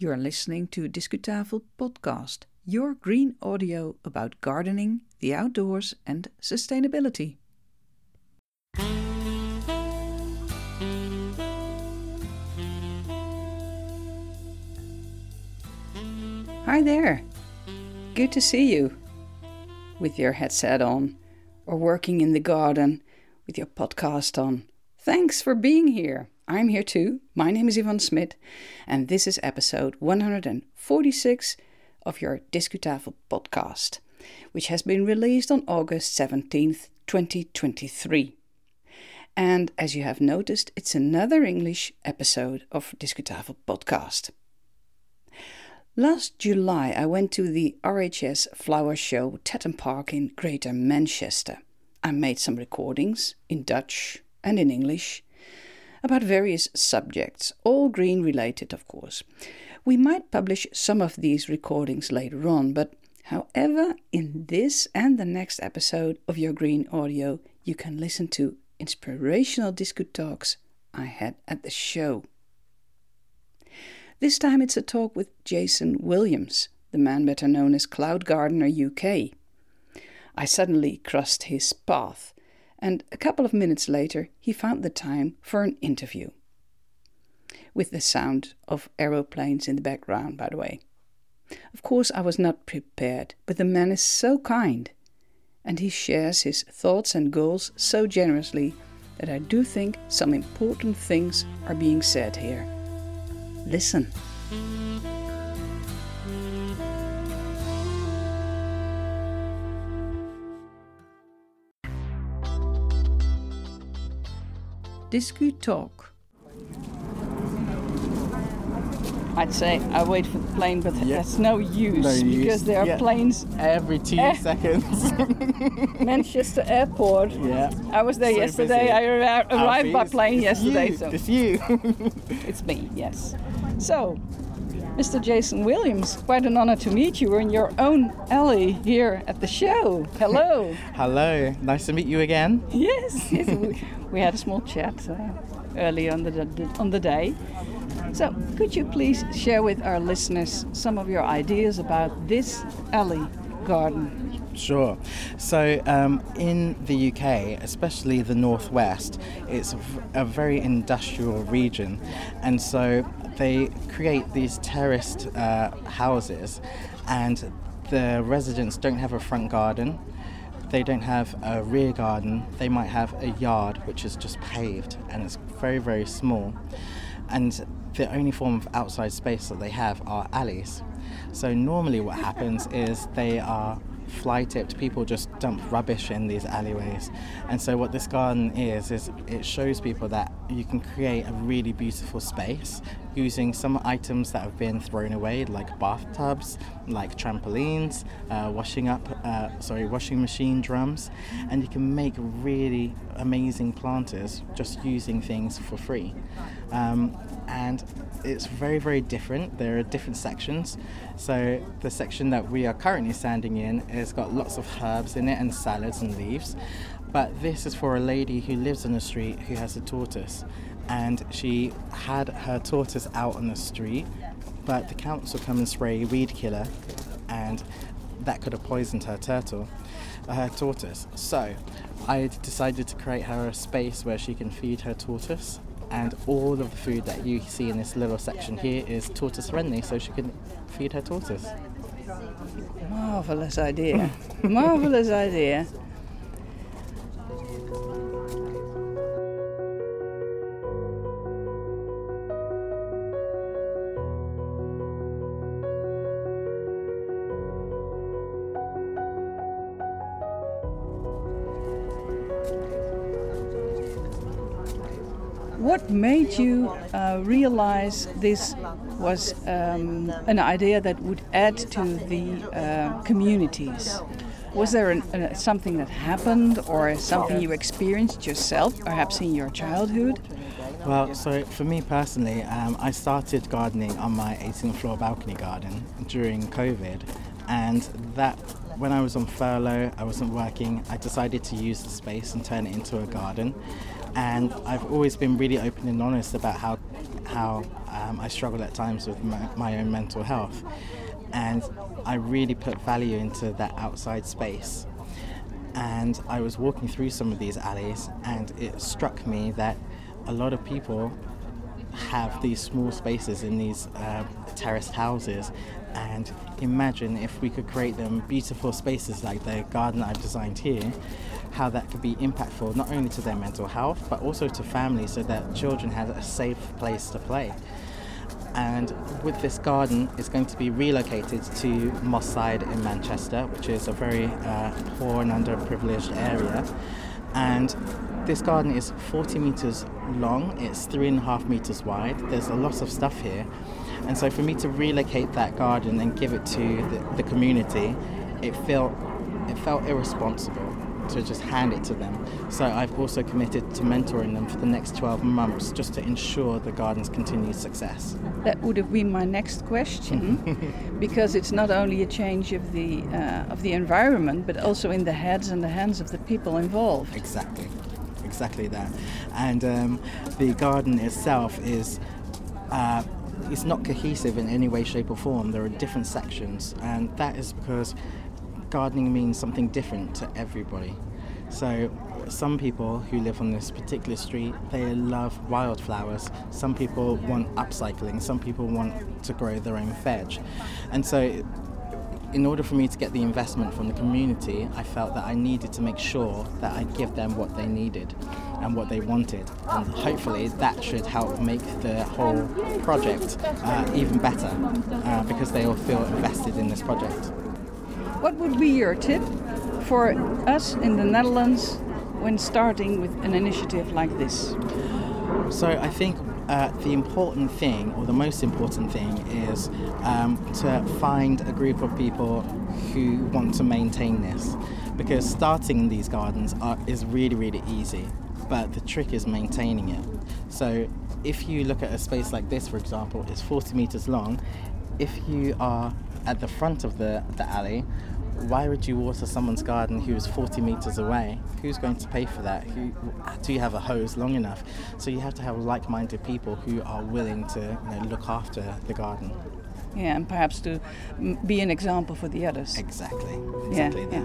You're listening to Discutafel Podcast, your green audio about gardening, the outdoors, and sustainability. Hi there. Good to see you. With your headset on, or working in the garden with your podcast on. Thanks for being here. I'm here too. My name is Yvonne Smit, and this is episode 146 of your Discutafel podcast, which has been released on August 17th, 2023. And as you have noticed, it's another English episode of Discutafel podcast. Last July, I went to the RHS Flower Show Tatton Park in Greater Manchester. I made some recordings in Dutch and in English about various subjects, all green related, of course. We might publish some of these recordings later on, but however, in this and the next episode of your green audio, you can listen to inspirational Discutalks I had at the show. This time it's a talk with Jason Williams, the man better known as Cloud Gardener UK. I suddenly crossed his path and a couple of minutes later he found the time for an interview. With the sound of aeroplanes in the background, by the way. Of course, I was not prepared, but the man is so kind, and he shares his thoughts and goals so generously that I do think some important things are being said here. Listen. Discu Talk. I'd say I wait for the plane, but Yeah. that's no use No use. because there are Yeah. planes. every two Eh. seconds. Manchester Airport. yeah. I was there So yesterday. busy. I arri- arrived by plane it's yesterday, You. so It's you. it's me. Yes. So, Mr. Jason Williams, quite an honor to meet you. We're in your own alley here at the show. Hello. Hello. Nice to meet you again. yes. yes we, we had a small chat uh, early on the, the on the day. So, could you please share with our listeners some of your ideas about this alley garden? Sure. So, um, in the UK, especially the northwest, it's a very industrial region, and so they create these terraced uh, houses, and the residents don't have a front garden. They don't have a rear garden. They might have a yard which is just paved and it's very, very small. And the only form of outside space that they have are alleys. So normally what happens is they are fly tipped. People just dump rubbish in these alleyways. And so what this garden is is it shows people that you can create a really beautiful space using some items that have been thrown away, like bathtubs, like trampolines, uh, washing up, uh, sorry, washing machine drums, and you can make really amazing planters just using things for free. Um, and it's very, very different. There are different sections. So the section that we are currently standing in has got lots of herbs in it and salads and leaves. But this is for a lady who lives on the street who has a tortoise. And she had her tortoise out on the street, but the council come and spray weed killer, and that could have poisoned her turtle, uh, her tortoise. So I decided to create her a space where she can feed her tortoise. And all of the food that you see in this little section here is tortoise friendly, so she can feed her tortoise. Marvelous idea. Marvelous idea. What made you uh, realize this was um, an idea that would add to the uh, communities? Was there an, uh, something that happened or something you experienced yourself, perhaps in your childhood? Well, so for me personally, um, I started gardening on my 18th floor balcony garden during COVID, and that when I was on furlough, I wasn't working, I decided to use the space and turn it into a garden. And I've always been really open and honest about how how um, I struggle at times with my, my own mental health. And I really put value into that outside space. And I was walking through some of these alleys, and it struck me that a lot of people have these small spaces in these uh, terraced houses. And imagine if we could create them beautiful spaces like the garden I've designed here, how that could be impactful not only to their mental health but also to families so that children have a safe place to play. And with this garden, it's going to be relocated to Moss Side in Manchester, which is a very uh, poor and underprivileged area. And this garden is 40 meters long, it's three and a half meters wide. There's a lot of stuff here. And so for me to relocate that garden and give it to the, the community, it felt it felt irresponsible to just hand it to them. So I've also committed to mentoring them for the next 12 months just to ensure the garden's continued success. That would have been my next question, because it's not only a change of the uh, of the environment, but also in the heads and the hands of the people involved. Exactly, exactly that. And um, the garden itself is. Uh, it's not cohesive in any way, shape, or form. There are different sections, and that is because gardening means something different to everybody. So some people who live on this particular street, they love wildflowers. Some people want upcycling. Some people want to grow their own veg. And so in order for me to get the investment from the community, I felt that I needed to make sure that I give them what they needed and what they wanted. And hopefully that should help make the whole project uh, even better uh, because they all feel invested in this project. What would be your tip for us in the Netherlands when starting with an initiative like this? So I think uh, the important thing, or the most important thing, is um, to find a group of people who want to maintain this. Because starting these gardens are, is really, really easy, but the trick is maintaining it. So if you look at a space like this, for example, it's 40 meters long. If you are at the front of the, the alley, why would you water someone's garden who is 40 meters away? Who's going to pay for that? Who, do you have a hose long enough? So you have to have like minded people who are willing to you know, look after the garden. Yeah, and perhaps to be an example for the others. Exactly. Exactly yeah,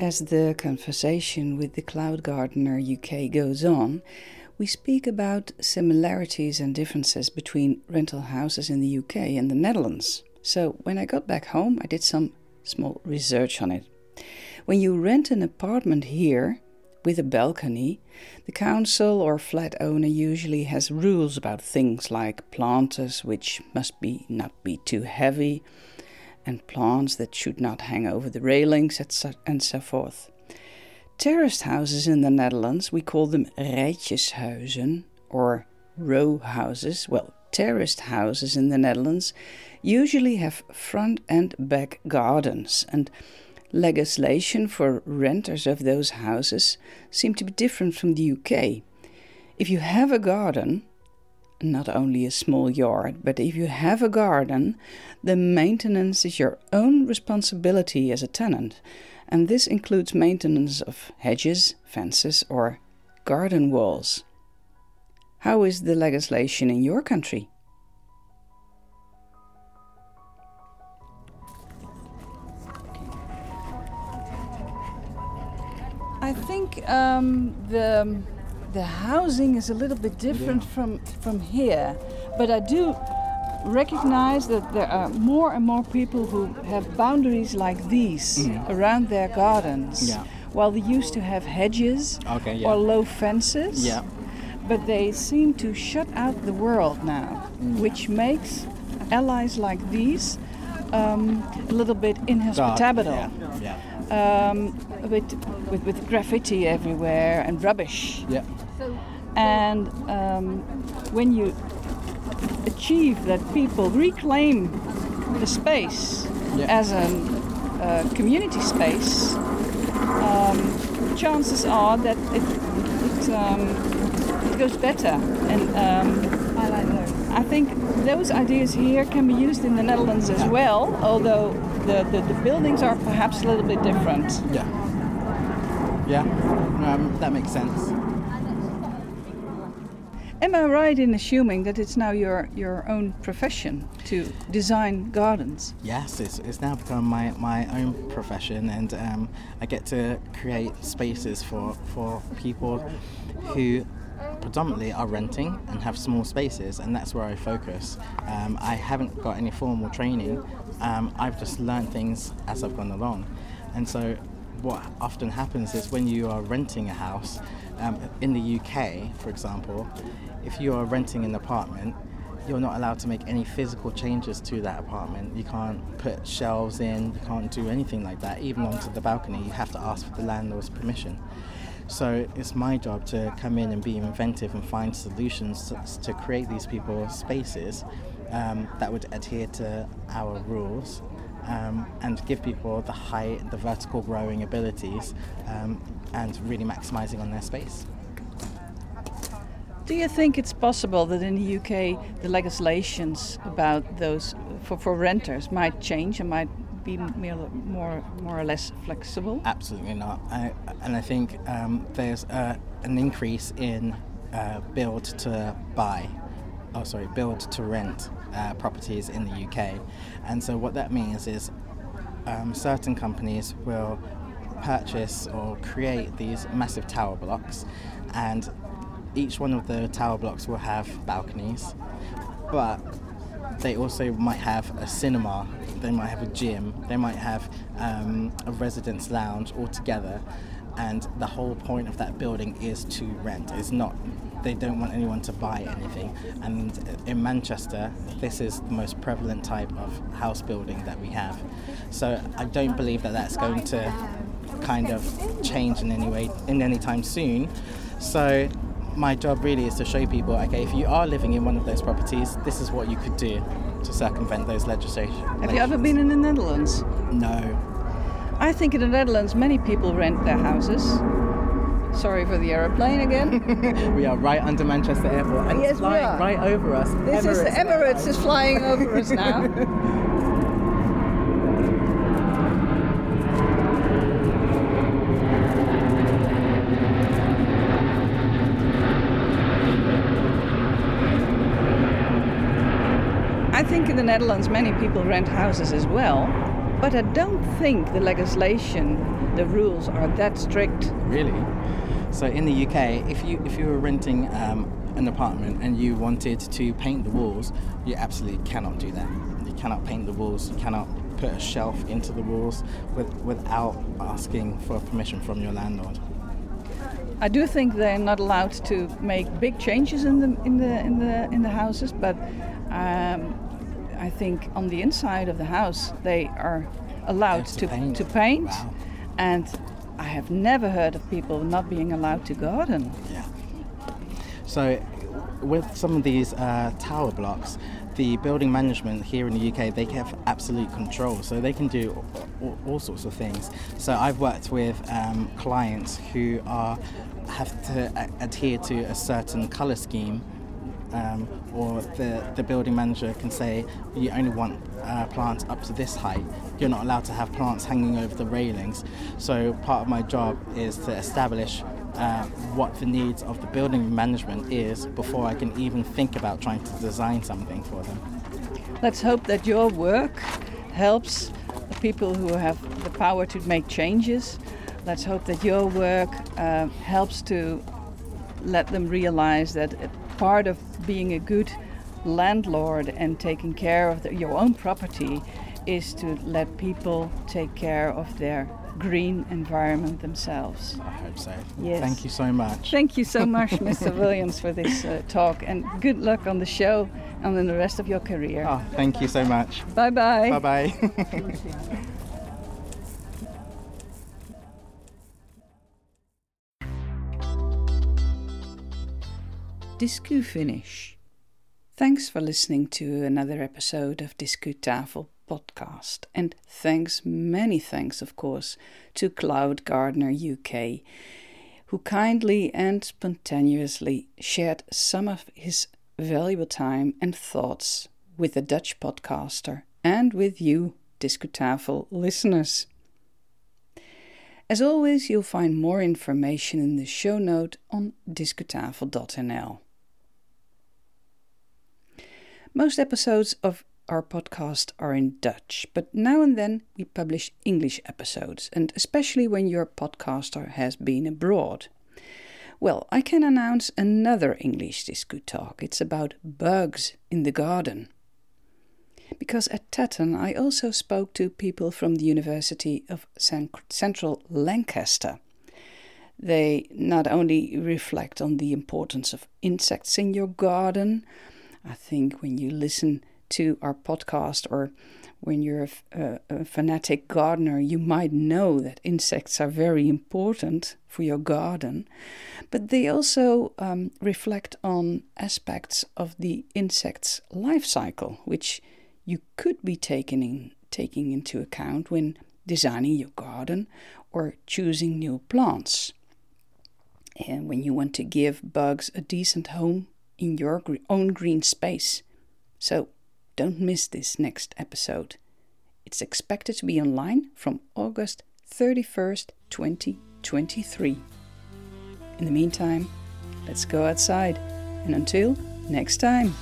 As the conversation with the Cloud Gardener UK goes on, we speak about similarities and differences between rental houses in the UK and the Netherlands. So, when I got back home, I did some small research on it. When you rent an apartment here with a balcony, the council or flat owner usually has rules about things like planters which must be not be too heavy, and plants that should not hang over the railings, and so forth. Terraced houses in the Netherlands, we call them rijtjeshuizen or row houses. Well, terraced houses in the Netherlands usually have front and back gardens, and legislation for renters of those houses seem to be different from the UK. If you have a garden, not only a small yard, but if you have a garden, the maintenance is your own responsibility as a tenant, and this includes maintenance of hedges, fences, or garden walls. How is the legislation in your country? I think um, the the housing is a little bit different yeah. from from here, but I do recognize that there are more and more people who have boundaries like these mm. around their gardens. Yeah. While they used to have hedges okay, yeah. or low fences, yeah. but they seem to shut out the world now, mm. which makes allies like these um, a little bit inhospitable. Yeah. Yeah. Um, with, with, with graffiti everywhere and rubbish. Yeah. And um, when you achieve that people reclaim the space yeah. as a uh, community space, um, chances are that it, it, um, it goes better. And um, I. I think those ideas here can be used in the Netherlands as well, although the, the, the buildings are perhaps a little bit different. Yeah. Yeah, um, that makes sense. Am I right in assuming that it's now your, your own profession to design gardens? Yes, it's, it's now become my, my own profession, and um, I get to create spaces for, for people who predominantly are renting and have small spaces, and that's where I focus. Um, I haven't got any formal training, um, I've just learned things as I've gone along. And so, what often happens is when you are renting a house, um, in the UK, for example, if you are renting an apartment, you're not allowed to make any physical changes to that apartment. You can't put shelves in, you can't do anything like that. Even onto the balcony, you have to ask for the landlord's permission. So it's my job to come in and be inventive and find solutions to, to create these people spaces um, that would adhere to our rules um, and give people the height, the vertical growing abilities, um, and really maximizing on their space. Do you think it's possible that in the UK the legislations about those for, for renters might change and might be more, more, or less flexible? Absolutely not. I, and I think um, there's an increase in uh, build to buy, oh sorry, build to rent uh, properties in the UK. And so what that means is um, certain companies will purchase or create these massive tower blocks and each one of the tower blocks will have balconies, but they also might have a cinema, they might have a gym, they might have um, a residence lounge all together. And the whole point of that building is to rent. It's not, they don't want anyone to buy anything. And in Manchester, this is the most prevalent type of house building that we have. So I don't believe that that's going to kind of change in any way, in any time soon. So my job really is to show people okay, if you are living in one of those properties, this is what you could do to circumvent those legislation. Have you ever been in the Netherlands? No. I think in the Netherlands many people rent their houses. Sorry for the aeroplane again. we are right under Manchester Airport and yes, it's flying right over us. This Emirates is the Emirates is flying over us now. think in the Netherlands many people rent houses as well, but I don't think the legislation, the rules are that strict. Really? So in the UK, if you if you were renting um, an apartment and you wanted to paint the walls, you absolutely cannot do that. You cannot paint the walls. You cannot put a shelf into the walls with, without asking for permission from your landlord. I do think they're not allowed to make big changes in the in the in the in the houses, but um, I think on the inside of the house they are allowed to, to paint, to paint. Wow. and I have never heard of people not being allowed to garden. Yeah. So, with some of these uh, tower blocks, the building management here in the UK they have absolute control, so they can do all, all sorts of things. So I've worked with um, clients who are have to adhere to a certain color scheme um, or the, the building manager can say you only want uh, plants up to this height. You're not allowed to have plants hanging over the railings. So part of my job is to establish uh, what the needs of the building management is before I can even think about trying to design something for them. Let's hope that your work helps the people who have the power to make changes. Let's hope that your work uh, helps to let them realize that part of being a good landlord and taking care of the, your own property is to let people take care of their green environment themselves. I hope so. Yes. Thank you so much. Thank you so much, Mr. Williams, for this uh, talk, and good luck on the show and in the rest of your career. Oh, thank you so much. Bye bye. Bye bye. Discu Finish. Thanks for listening to another episode of Discutafel podcast. And thanks, many thanks, of course, to Cloud Gardener UK, who kindly and spontaneously shared some of his valuable time and thoughts with the Dutch podcaster and with you, Discutafel listeners. As always, you'll find more information in the show note on discutafel.nl. Most episodes of our podcast are in Dutch, but now and then we publish English episodes, and especially when your podcaster has been abroad. Well, I can announce another English Discu talk. It's about bugs in the garden. Because at Tatton I also spoke to people from the University of Central Lancashire. They not only reflect on the importance of insects in your garden, I think when you listen to our podcast or when you're a, a, fanatic gardener, you might know that insects are very important for your garden, but they also um, reflect on aspects of the insect's life cycle, which you could be taking in, taking into account when designing your garden or choosing new plants. And when you want to give bugs a decent home in your own green space. So don't miss this next episode. It's expected to be online from August 31st, 2023. In the meantime, let's go outside, and until next time.